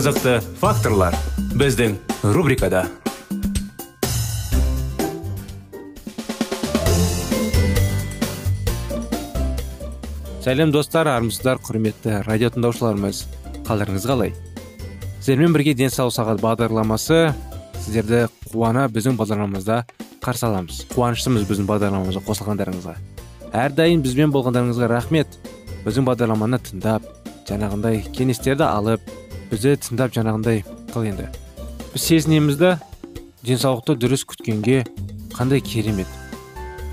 Қызықты факторлар біздің рубрикада. Сәлем достар армысыздар құрметті радио тыңдаушыларымыз. Қалдарыңыз қалай? Сіздермен бірге денсаулық сағат бағдарламасы сіздерді қуана біздің бағдарламамызда қарсы аламыз. Қуаныштымыз біздің бағдарламамызға қосылғандарыңызға. Әрдайым бізбен болғандарыңызға рахмет. Біздің бағдарламаны тыңдап жаңағындай кеңестерді алып бізді тыңдап жаңағындай қыл енді. Біз сезінеміз да денсаулықты дұрыс күткенге қандай керемет.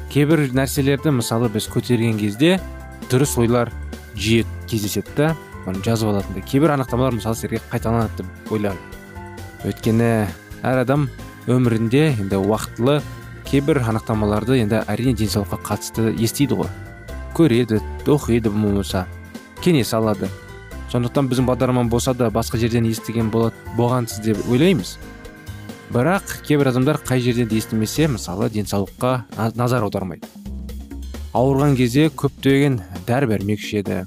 Кейбір нәрселерді мысалы біз көтерген кезде дұрыс ойлар жиі кездеседі да оны жазып алатындай кейбір анықтамалар мысалы сіздерге қайталанады деп ойлаймын. Өйткені әр адам өмірінде енді уақытылы кейбір анықтамаларды енді әрине денсаулыққа қатысты естиді ғой. Көреді оқиды болмаса кеңес алады. Сондықтан біздің бағдарлама болса да басқа жерден естіген болады болғансыз деп ойлаймыз. Бірақ кейбір адамдар қай жерден де естімесе мысалы денсаулыққа назар аудармайды. Ауырған кезде көптеген дәрі дәрмек ішеді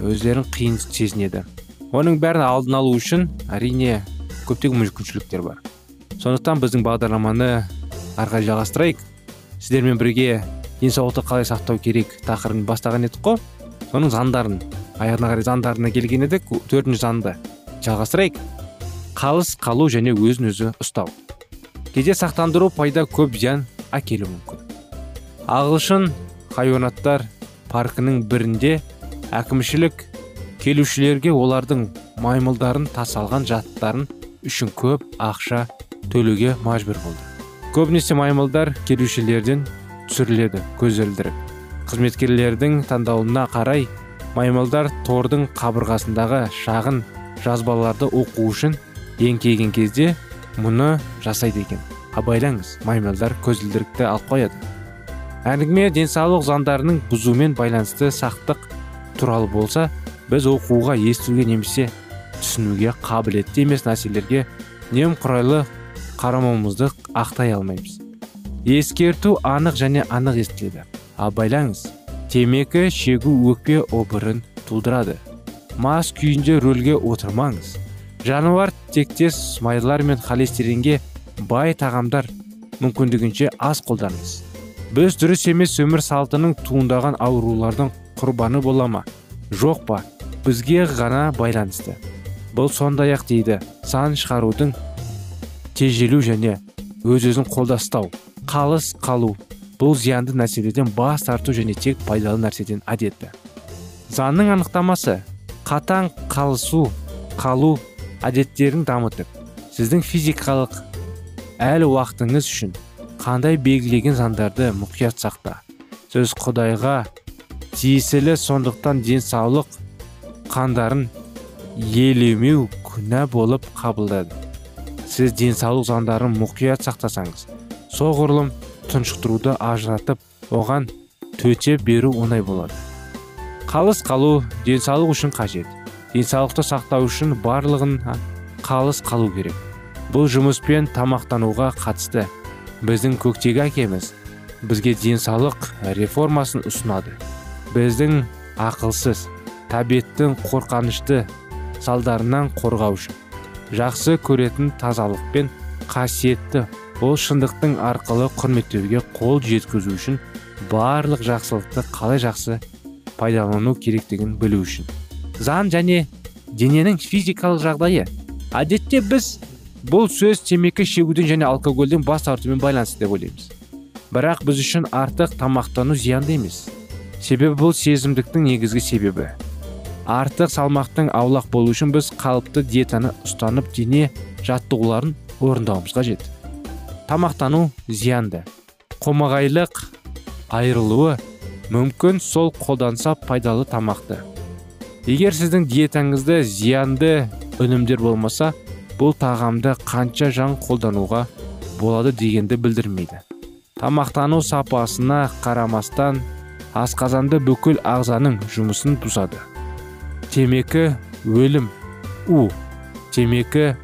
өздерін қиын сезінеді. Оның бәрін алдын алу үшін әрине көптеген мүмкіншіліктер бар. Сондықтан біздің бағдарламаны ары қарай жалғастырайық. Сіздермен бірге денсаулықты қалай сақтау керек тақырыбын бастаған едік қой. Соның заңдарын аяғына қарай заңдарына келген едік төртінші заңды жалғастырайық. Қалыс қалу және өзін өзі ұстау. Кейде сақтандыру пайда көп зиян әкелуі мүмкін. Ағылшын хайуанаттар паркінің бірінде әкімшілік келушілерге олардың маймылдарын тасалған жаттарын үшін көп ақша төлеуге мәжбүр болды. Көбінесе маймылдар келушілерден түсіріледі көзілдірік. Қызметкерлердің таңдауына қарай маймылдар тордың қабырғасындағы шағын жазбаларды оқу үшін еңкейген кезде мұны жасайды екен. Абайлаңыз маймылдар көзілдірікті алып қояды. Әңгіме денсаулық заңдарының бұзумен байланысты сақтық туралы болса біз оқуға естуге немесе түсінуге қабілетті емес нәрселерге немқұрайлы қарамауымызды ақтай алмаймыз. Ескерту анық және анық естіледі. Абайлаңыз темекі шегу өкпе обырын тудырады мас күйінде рөлге отырмаңыз жануар тектес майлар мен холестеринге бай тағамдар мүмкіндігінше аз қолданыңыз біз дұрыс емес өмір салтының туындаған аурулардың құрбаны бола ма жоқ па бізге ғана байланысты бұл сондай ақ дейді сан шығарудың тежелу және өз өзін қолда ұстау қалыс қалу бұл зиянды нәрселерден бас тарту және тек пайдалы нәрседен әдетті. Заңның анықтамасы қатаң қалысу қалу әдеттерін дамытып сіздің физикалық әл уақытыңыз үшін қандай белгілеген заңдарды мұқият сақта? Сіз құдайға тиесілі сондықтан денсаулық қандарын елемеу күнә болып қабылдады. Сіз денсаулық заңдарын мұқият сақтасаңыз соғұрлым тұншықтыруды ажыратып оған төтеп беру оңай болады. Қалыс қалу денсаулық үшін қажет. Денсаулықты сақтау үшін барлығын қалыс қалу керек. Бұл жұмыспен тамақтануға қатысты. Біздің көктегі әкеміз бізге денсаулық реформасын ұсынады. Біздің ақылсыз тәбеттің қорқанышты салдарынан қорғау үшін жақсы көретін тазалық пен қасиетті ол шындықтың арқылы құрметтеуге қол жеткізу үшін барлық жақсылықты қалай жақсы пайдалану керектігін білу үшін. Заң және дененің физикалық жағдайы. Әдетте біз бұл сөз темекі шегуден және алкогольден бас тартумен байланысты деп ойлаймыз. Бірақ біз үшін артық тамақтану зиянды емес. Себебі бұл сезімдіктің негізгі себебі. Артық салмақтың аулақ болу үшін біз қалыпты диетаны ұстанып дене жаттығуларын орындауымыз қажет. Тамақтану зиянды. Қомағайлық айырылуы мүмкін сол қолданса пайдалы тамақты. Егер сіздің диетаңызда зиянды өнімдер болмаса бұл тағамды қанша жан қолдануға болады дегенді білдірмейді. Тамақтану сапасына қарамастан асқазанды бүкіл ағзаның жұмысын бұзады темекі өлім у. Темекі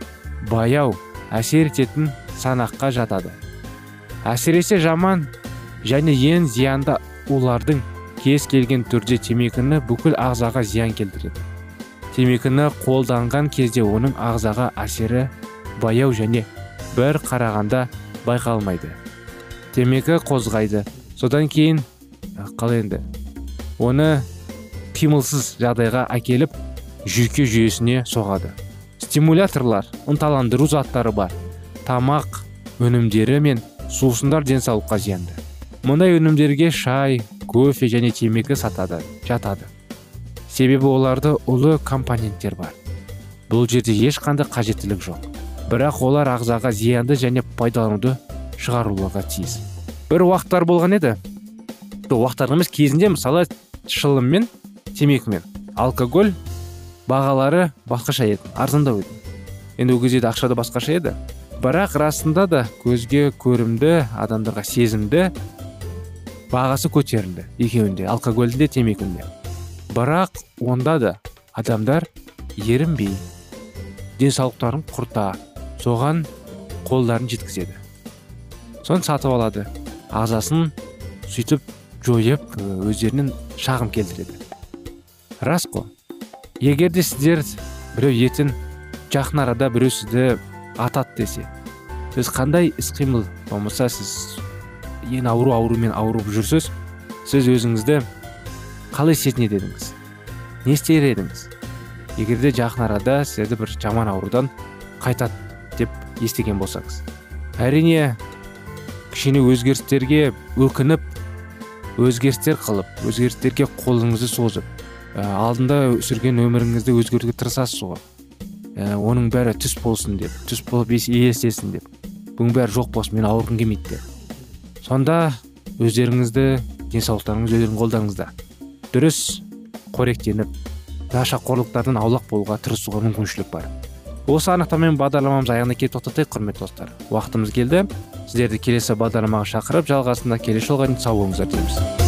баяу әсер ететін санаққа жатады. Әсіресе жаман және ең зиянды улардың кез келген түрде темекіні бүкіл ағзаға зиян келтіреді. Темекіні қолданған кезде оның ағзаға әсері баяу және бір қарағанда байқалмайды. Темекі қозғайды. Содан кейін қалай енді. Оны қимылсыз жағдайға әкеліп жүйке жүйесіне соғады. Стимуляторлар ынталандыру заттары бар. Тамақ өнімдері мен сусындар денсаулыққа зиянды. Мұндай өнімдерге шай кофе және темекі сатады жатады. Себебі оларды ұлы компоненттер бар. Бұл жерде ешқандай қажеттілік жоқ. Бірақ олар ағзаға зиянды және пайдалануды шығаруларға тиіс. Бір уақыттар болған еді. Уақыттар емес кезінде мысалы шылым мен алкоголь бағалары басқаша еді арзандау еді. Енді ол кезде ақша да басқаша еді. Бірақ расында да көзге көрімді адамдарға сезімді бағасы көтерілді екеуінде алкогольде темекінде бірақ онда да адамдар ерінбей денсаулықтарын құрта соған қолдарын жеткізеді. Соны сатып алады ағзасын сөйтіп жойып өздерінен шағым келтіреді. Рас қой. Егер де сіздер біреу етін жақын арада біреу сізді атады десе. Сіз қандай іс қимыл болмаса сіз ең ауру аурумен ауырып жүрсіз сіз өзіңізді қалай сезінер едіңіз? Не істер едіңіз? Егер де жақын арада сізді бір жаман аурудан қайтады деп естіген болсаңыз әрине кішкене өзгерістерге өкініп өзгерістер қылып өзгерістерге қолыңызды созып ә, алдында сүрген өміріңізді өзгертуге тырысасыз ғой. Ә, оның бәрі түс болсын деп түс болып елестесін деп. Бұның бәрі жоқ болсын мен ауырғым келмейді деп. Сонда өздеріңізді денсаулықтарыңыз өздеріңіздің қолдарыңызда дұрыс қоректеніп нашақорлықтардан аулақ болуға тырысуға мүмкіншілік бар. Осы анықтамамен бағдарламамыз аяғына келіп тоқтатайық құрметті достар. Уақытымыз келді. Сіздерді келесі бағдарламаға шақырып жалғасында келесі жолға дейін сау болыңыздар дейміз.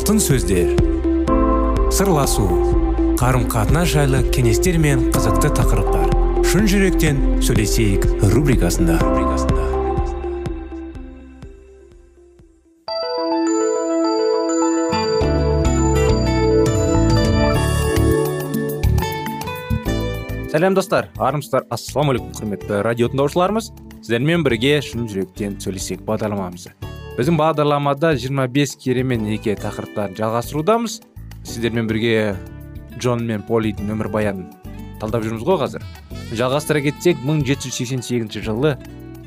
Алтын сөздер. Сырласу қарым қатынас жайлы кеңестер мен қызықты тақырыптар. Шын жүректен сөйлесейік рубрикасында. Сәлем достар. Армысыздар. Ассалаумағалейкум құрметті радио тыңдаушыларымыз сіздермен бірге шын жүректен сөйлесейік бағдарламамызды. Біздің бағдарламада 25 керемет неке тақырыптарын жалғастырудамыз. Сіздермен бірге джон мен полидің өмірбаянын талдап жүрміз ғой қазір. Жалғастыра кетсек 1788 жылы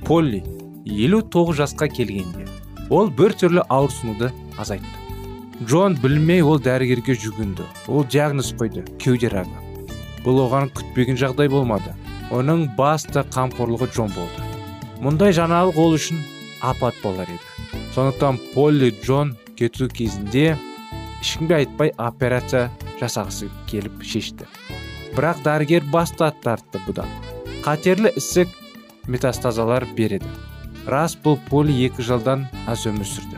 полли 59 жасқа келгенде ол бір түрлі ауырсынуды азайтты. Джон білмей ол дәрігерге жүгінді. Ол диагноз қойды кеуде рагы. Бұл оған күтпеген жағдай болмады. Оның басты қамқорлығы джон болды. Мұндай жаңалық ол үшін апат болар еді. Сондықтан полли джон кету кезінде ешкімге айтпай операция жасағысы келіп шешті. Бірақ дәрігер бас тартты бұдан. Қатерлі ісік метастазалар береді. Рас бұл поли екі жылдан аз өмір сүрді.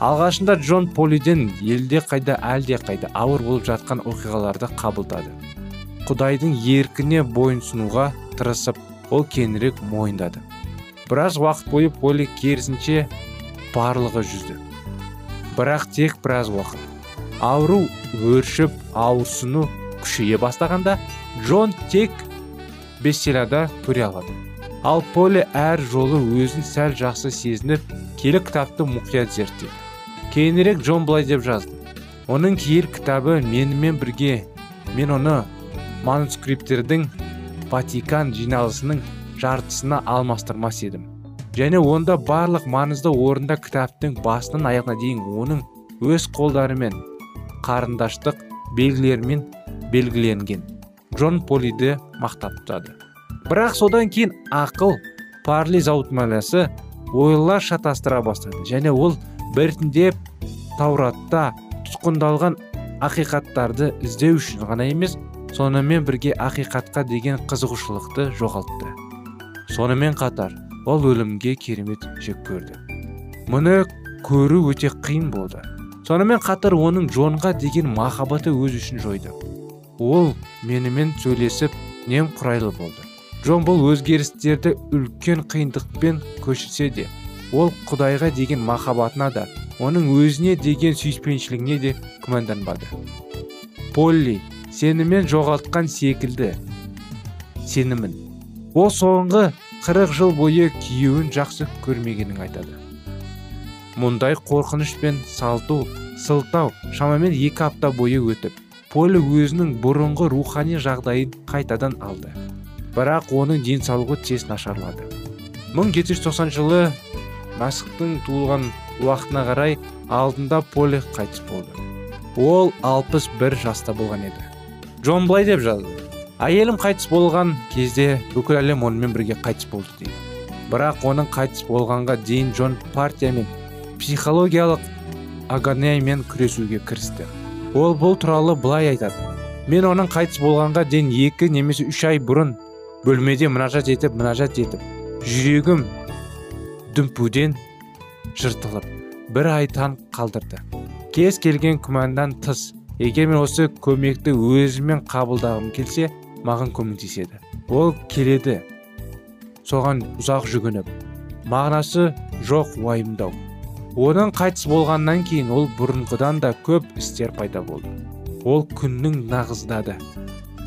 Алғашында джон полиден елде қайда әлде қайда ауыр болып жатқан оқиғаларды қабылдады. Құдайдың еркіне бойынсынуға тырысып ол кеңірек мойындады. Біраз уақыт бойы поли керісінше барлығы жүзді. Бірақ тек біраз уақыт. Ауру өршіп ауырсыну күшейе бастағанда джон тек бестселлада көре алады. Ал поли әр жолы өзін сәл жақсы сезініп келі кітапты мұқият зерттеді. Кейінірек джон былай деп жазды. Оның киелі кітабы менімен бірге мен оны манускрипттердің ватикан жиналысының жартысына алмастырмас едім. Және онда барлық маңызды орында кітаптың басынан аяғына дейін оның өз қолдарымен қарындаштық белгілермен белгіленген. Джон полиді мақтаптады бірақ содан кейін ақыл парли зауытмаласы ойлар шатастыра бастады және ол біртіндеп тауратта тұтқындалған ақиқаттарды іздеу үшін ғана емес сонымен бірге ақиқатқа деген қызығушылықты жоғалтты. Сонымен қатар ол өлімге керемет жек көрді. Мұны көру өте қиын болды. Сонымен қатар оның джонға деген махаббаты өз үшін жойды. Ол менімен сөйлесіп немқұрайлы болды. Джон бұл өзгерістерді үлкен қиындықпен көшірсе де ол құдайға деген махаббатына да оның өзіне деген сүйіспеншілігіне де күмәнданбады. Полли сенімен жоғалтқан секілді сенімін. Ол соңғы қырық жыл бойы күйеуін жақсы көрмегенін айтады. Мұндай қорқыныш пен салту сылтау шамамен екі апта бойы өтіп полі өзінің бұрынғы рухани жағдайын қайтадан алды. Бірақ оның денсаулығы тез нашарлады. 1790 жылы масықтың туылған уақытына қарай алдында поле қайтыс болды. Ол 61 жаста болған еді. Джон былай деп жазды әйелім қайтыс болған кезде бүкіл әлем онымен бірге қайтыс болды дейді. Бірақ оның қайтыс болғанға дейін джон партия мен психологиялық агониямен күресуге кірісті. Ол бұл туралы былай айтады. Мен оның қайтыс болғанға дейін екі немесе үш ай бұрын бөлмеде мұнажат етіп мұнажат етіп жүрегім дүмпуден жыртылып бір ай таң қалдырды. Кез келген күмәндан тыс. Егер мен осы көмекті өзімен қабылдағым келсе маған көмектеседі. Ол келеді. Соған ұзақ жүгініп. Мағынасы жоқ уайымдау. Оның қайтыс болғаннан кейін ол бұрынғыдан да көп істер пайда болды. Ол күннің нағыздады.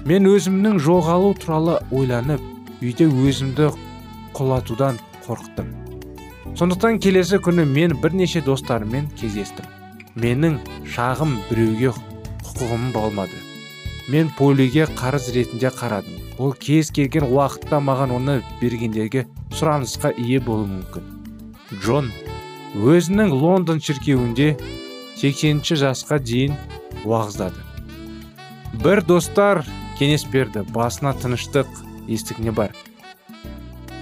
Мен өзімнің жоғалу туралы ойланып үйде өзімді құлатудан қорықтым. Сондықтан келесі күні мен бірнеше достарыммен кездестім. Менің шағым біреуге құқығым болмады. Мен полиге қарыз ретінде қарадым. Ол кез келген уақытта маған оны бергендерге сұранысқа ие болуы мүмкін. Джон өзінің лондон шіркеуінде 80 жасқа дейін уағыздады. Бір достар кеңес берді басына тыныштық естігіне бар.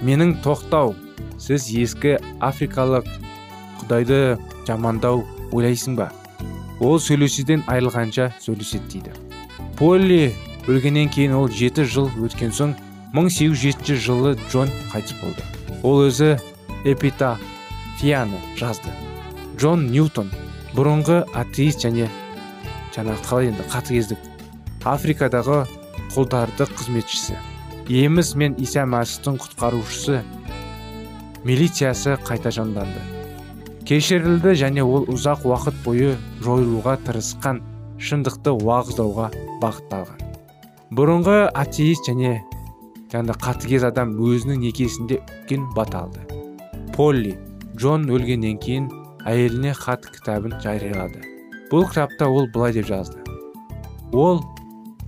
Менің тоқтау сіз ескі африкалық құдайды жамандау ойлайсың ба? Ол сөйлесуден айырылғанша сөйлеседі дейді полли өлгеннен кейін ол жеті жыл өткен соң 1807 жылы джон қайтыс болды. Ол өзі эпитафияны жазды. Джон ньютон бұрынғы атеист және жаңағы қалай енді қатыгездік африкадағы құлдарды қызметшісі. Еміз мен иса мәсіхтің құтқарушысы милициясы қайта жанданды. Кешірілді және ол ұзақ уақыт бойы жойылуға тырысқан. Шындықты уағыздауға бағытталған бұрынғы атеист және жаңағыдай қатыгез адам өзінің некесінде үлкен бата алды. Полли джон өлгеннен кейін әйеліне хат кітабын жариялады. Бұл кітапта ол былай деп жазды. Ол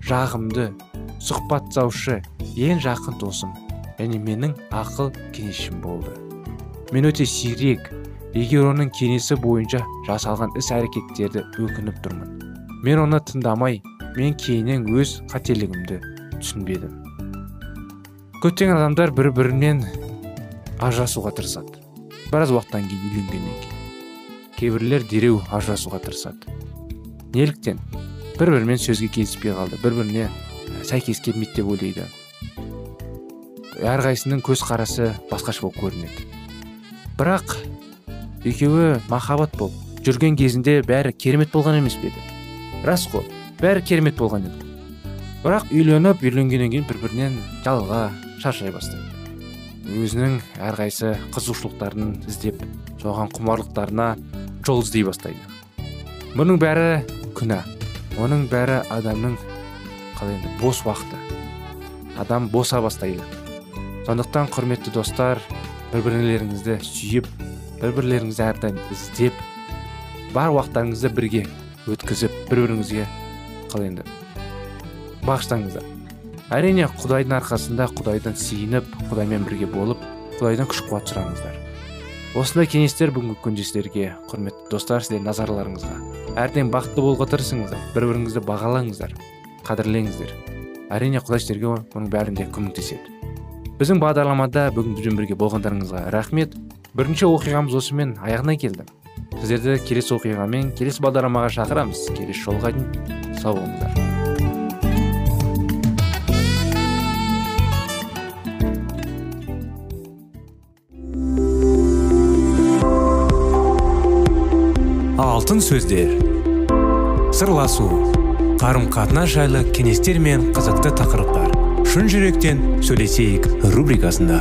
жағымды сұхбаттаушы ең жақын досым және менің ақыл кеңесшім болды. Мен өте сирек егер оның кеңесі бойынша жасалған іс әрекеттерді өкініп тұрмын. Мен оны тыңдамай мен кейіннен өз қателігімді түсінбедім. Көптеген адамдар бір бірінен ажырасуға тырысады. Біраз уақыттан кейін үйленгеннен кейін. Кейбіреулер дереу ажырасуға тырысады. Неліктен? Бір бірімен сөзге келіспей қалды бір біріне сәйкес келмейді деп ойлайды. Әрқайсысының көзқарасы басқаша болып көрінеді. Бірақ екеуі махаббат болып жүрген кезінде бәрі керемет болған емес пе еді? Рас қой бәрі керемет болған еді. Бірақ үйленіп үйленгеннен кейін бір бірінен жалға шаршай бастайды. Өзінің әрқайсы қызығушылықтарын іздеп соған құмарлықтарына жол іздей бастайды. Бұның бәрі күнә. Оның бәрі адамның қалай енді бос уақыты. Адам боса бастайды. Сондықтан құрметті достар бір бірлеріңізді сүйіп бір бірлеріңізді әрдайым іздеп бар уақыттарыңызды бірге өткізіп бір біріңізге қалай енді? Бағыштаңыздар әрине құдайдың арқасында құдайдан сиініп құдаймен бірге болып құдайдан күш қуат сұраңыздар. Осындай кеңестер бүгінгі күнде сіздерге құрметті достар сіздердің назарларыңызға. Әрдайым бақытты болуға тырысыңыздар бір біріңізді бағалаңыздар қадірлеңіздер. Әрине құдай сіздерге оның бәрінде көмектеседі. Біздің бағдарламада бүгін бізбен бірге болғандарыңызға рахмет. Бірінші оқиғамыз осымен аяғына келді. Сіздерді келесі оқиғамен келесі бағдарламаға шақырамыз. Келесі жолға дейін сау болыңыздар. Алтын сөздер. Сырласу. Қарым қатынас жайлы кеңестер мен қызықты тақырыптар. Шын жүректен сөйлесейік рубрикасында.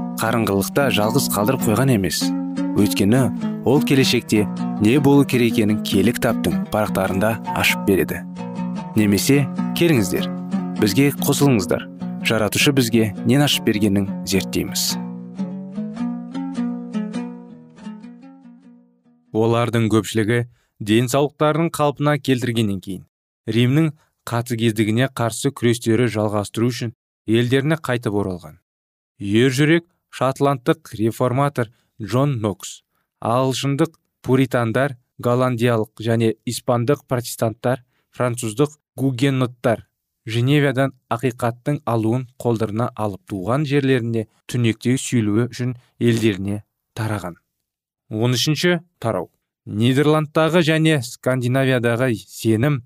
қарыңғылықта жалғыз қалдырып қойған емес. Өйткені ол келешекте не болу керек екенін киелі кітаптың парақтарында ашып береді. Немесе келіңіздер бізге қосылыңыздар. Жаратушы бізге нен ашып бергенін зерттейміз. Олардың көпшілігі денсаулықтарын қалпына келтіргеннен кейін римнің қатыгездігіне қарсы күрестері жалғастыру үшін елдеріне қайтып оралған. Жүрек шотландтық реформатор джон нокс ағылшындық пуритандар голландиялық және испандық протестанттар француздық гугеноттар женевиядан ақиқаттың алуын қолдарына алып туған жерлеріне түнекте сүйілуі үшін елдеріне тараған. Он үшінші тарау. Нидерландтағы және скандинавиядағы сенім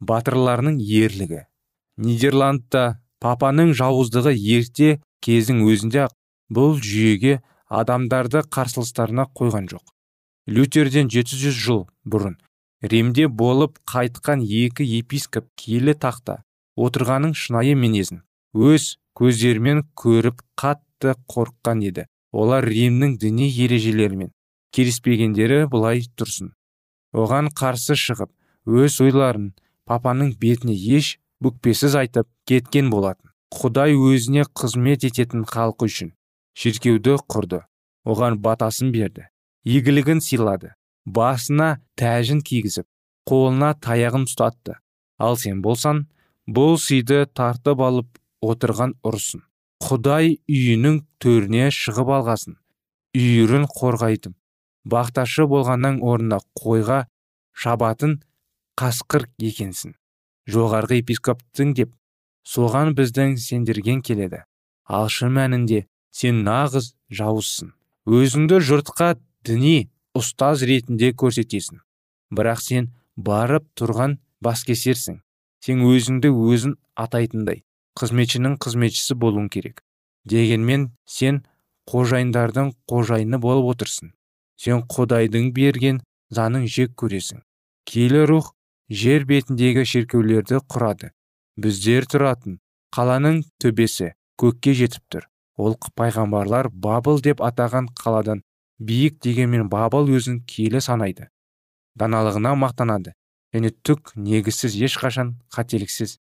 батырларының ерлігі. Нидерландта папаның жауыздығы ерте кездің өзінде бұл жүйеге адамдарды қарсылыстарына қойған жоқ. Лютерден 700 жыл бұрын римде болып қайтқан екі епископ киелі тақта отырғаның шынайы мінезін өз көздерімен көріп қатты қорыққан еді. Олар римнің діни ережелерімен келіспегендері былай тұрсын. Оған қарсы шығып өз ойларын папаның бетіне еш бүкпесіз айтып кеткен болатын. Құдай өзіне қызмет ететін халқы үшін шіркеуді құрды. Оған батасын берді. Игілігін сыйлады. Басына тәжін кигізіп қолына таяғын ұстатты. Ал сен болсан бұл сыйды тартып алып отырған ұрысын құдай үйінің төріне шығып алғасын. Үйірін қорғайтын. Бақташы болғаннан орнына қойға шабатын қасқыр екенсің. Жоғарғы епископтың деп соған біздің сендерген келеді. Ал шын мәнінде сен нағыз жауызсың. Өзіңді жұртқа діни ұстаз ретінде көрсетесің. Бірақ сен барып тұрған баскесерсің. Сен өзіңді өзің атайтындай қызметшінің қызметшісі болуың керек. Дегенмен сен қожайындардың қожайыны болып отырсың. Сен құдайдың берген заңын жек көресің. Киелі рух жер бетіндегі шеркеулерді құрады. Біздер тұратын қаланың төбесі көкке жетіп тұр. Ол пайғамбарлар бабыл деп атаған қаладан биік дегенмен бабыл өзін киелі санайды. Даналығына мақтанады. Және түк негізсіз ешқашан қателіксіз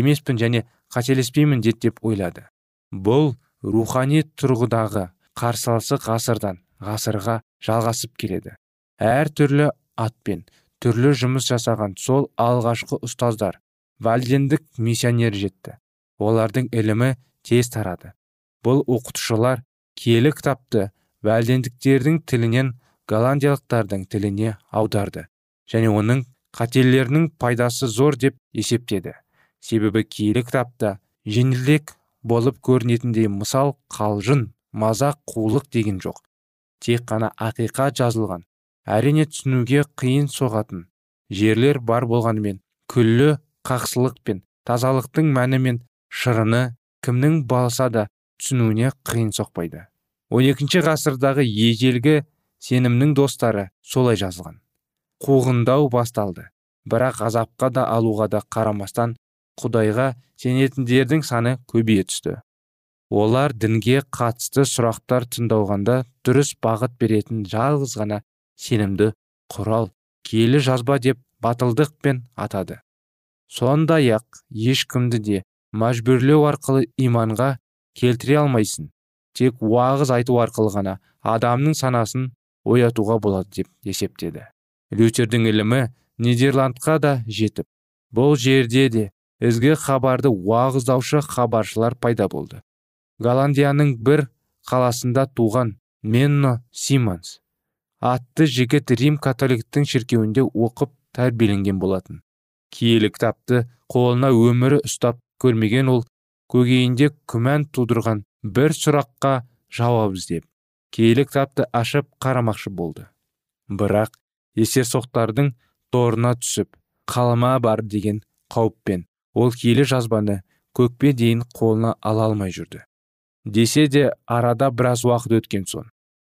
емеспін және қателеспеймін деді деп ойлады. Бұл рухани тұрғыдағы қарсыласы ғасырдан ғасырға жалғасып келеді. Әр түрлі атпен түрлі жұмыс жасаған сол алғашқы ұстаздар вальдендік миссионер жетті. Олардың ілімі тез тарады. Бұл оқытушылар киелі кітапты вальдендіктердің тілінен голландиялықтардың тіліне аударды және оның қателерінің пайдасы зор деп есептеді. Себебі киелі кітапта жеңілдек болып көрінетіндей мысал қалжың мазақ қулық деген жоқ. Тек қана ақиқат жазылған әрине түсінуге қиын соғатын жерлер бар болғанымен күллі қақсылық пен тазалықтың мәні мен шырыны кімнің балса да түсінуіне қиын соқпайды. 12 ғасырдағы ежелгі сенімнің достары солай жазылған. Қуғындау басталды. Бірақ азапқа да алуға да қарамастан құдайға сенетіндердің саны көбейе түсті. Олар дінге қатысты сұрақтар тыңдауғанда дұрыс бағыт беретін жалғыз ғана сенімді құрал киелі жазба деп батылдықпен атады. Сондай ақ ешкімді де мәжбүрлеу арқылы иманға келтіре алмайсың. Тек уағыз айту арқылы ғана адамның санасын оятуға болады деп есептеді. Лютердің ілімі нидерландқа да жетіп. Бұл жерде де ізгі хабарды уағыздаушы хабаршылар пайда болды. Голландияның бір қаласында туған менно симонс атты жігіт рим католиктің шіркеуінде оқып тәрбиеленген болатын. Киелі кітапты қолына өмірі ұстап көрмеген ол көгейінде күмән тудырған бір сұраққа жауап іздеп киелі кітапты ашып қарамақшы болды. Бірақ есерсоқтардың торына түсіп қалма бар деген қауіппен ол киелі жазбаны көкпе дейін қолына ала алмай жүрді. Десе де арада біраз уақыт өткен соң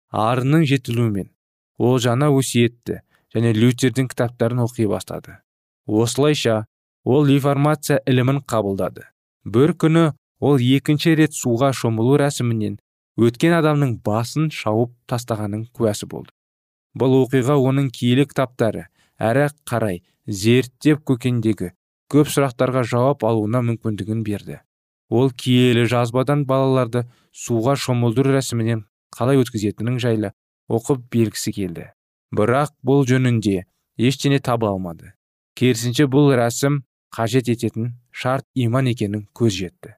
арының жетілуімен ол жаңа өсиетті және лютердің кітаптарын оқи бастады. Осылайша ол реформация ілімін қабылдады. Бір күні ол екінші рет суға шомылу рәсімінен өткен адамның басын шауып тастағанын куәсі болды. Бұл оқиға оның киелі кітаптары әрі қарай зерттеп көкендегі көп сұрақтарға жауап алуына мүмкіндігін берді. Ол киелі жазбадан балаларды суға шомылдыру рәсімінен қалай өткізетінін жайлы оқып белгісі келді. Бірақ бұл жөнінде ештеңе таба алмады. Керісінше бұл рәсім қажет ететін шарт иман екенін көз жетті.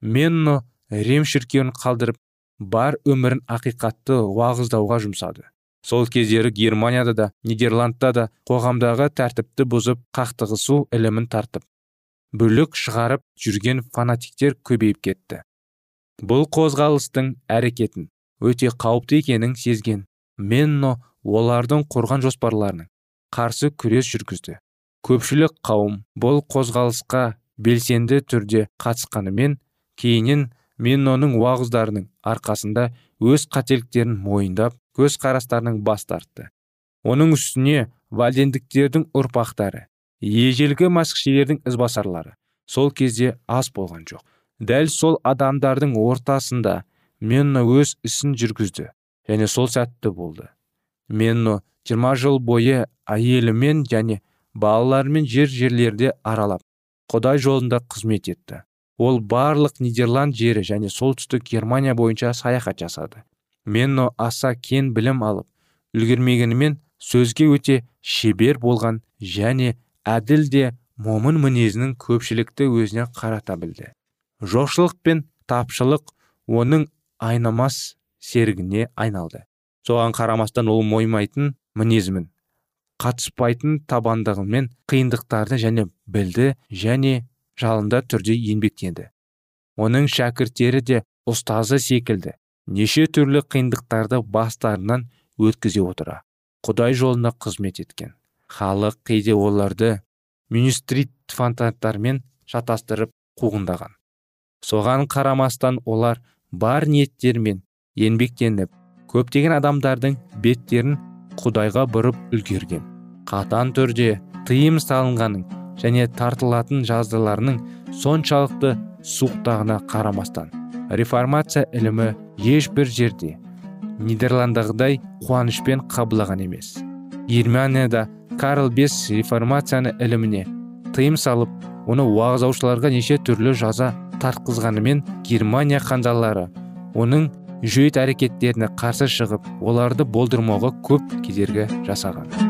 Менно рим шіркеуін қалдырып бар өмірін ақиқатты уағыздауға жұмсады. Сол кездері германияда да нидерландта да қоғамдағы тәртіпті бұзып қақтығысу ілімін тартып бүлік шығарып жүрген фанатиктер көбейіп кетті. Бұл қозғалыстың әрекетін өте қауіпті екенін сезген менно олардың құрған жоспарларының қарсы күрес жүргізді. Көпшілік қауым бұл қозғалысқа белсенді түрде қатысқанымен кейіннен менноның уағыздарының арқасында өз қателіктерін мойындап көз қарастарының бас тартты. Оның үстіне вальдендіктердің ұрпақтары ежелгі масқішелердің ізбасарлары сол кезде аз болған жоқ. Дәл сол адамдардың ортасында менно өз ісін жүргізді және сол сәтті болды. Менно 20 жыл бойы әйелімен және балаларымен жер жерлерде аралап құдай жолында қызмет етті. Ол барлық нидерланд жері және солтүстік германия бойынша саяхат жасады. Менно аса кен білім алып үлгермегенімен сөзге өте шебер болған және әділ де момын мінезінің көпшілікті өзіне қарата білді. Жоқшылық пен тапшылық оның айнымас серігіне айналды. Соған қарамастан ол моймайтын мінезімен қатыспайтын табандығымен қиындықтарды және білді және жалында түрде еңбектенді оның шәкірттері де ұстазы секілді неше түрлі қиындықтарды бастарынан өткізе отыра құдай жолында қызмет еткен. Халық кейде оларды министрит фантаттармен шатастырып қуғындаған. Соған қарамастан олар бар ниеттермен еңбектеніп көптеген адамдардың беттерін құдайға бұрып үлгерген. Қатан түрде тыйым салынғанын және тартылатын жаздыларының соншалықты суықтағына қарамастан реформация ілімі ешбір жерде нидерландағыдай қуанышпен қабылдаған емес. Германияда карл бес реформацияны іліміне тыйым салып оны уағыздаушыларға неше түрлі жаза тартқызғанымен германия ханзалары оның жүйет әрекеттеріне қарсы шығып оларды болдырмауға көп кедергі жасаған.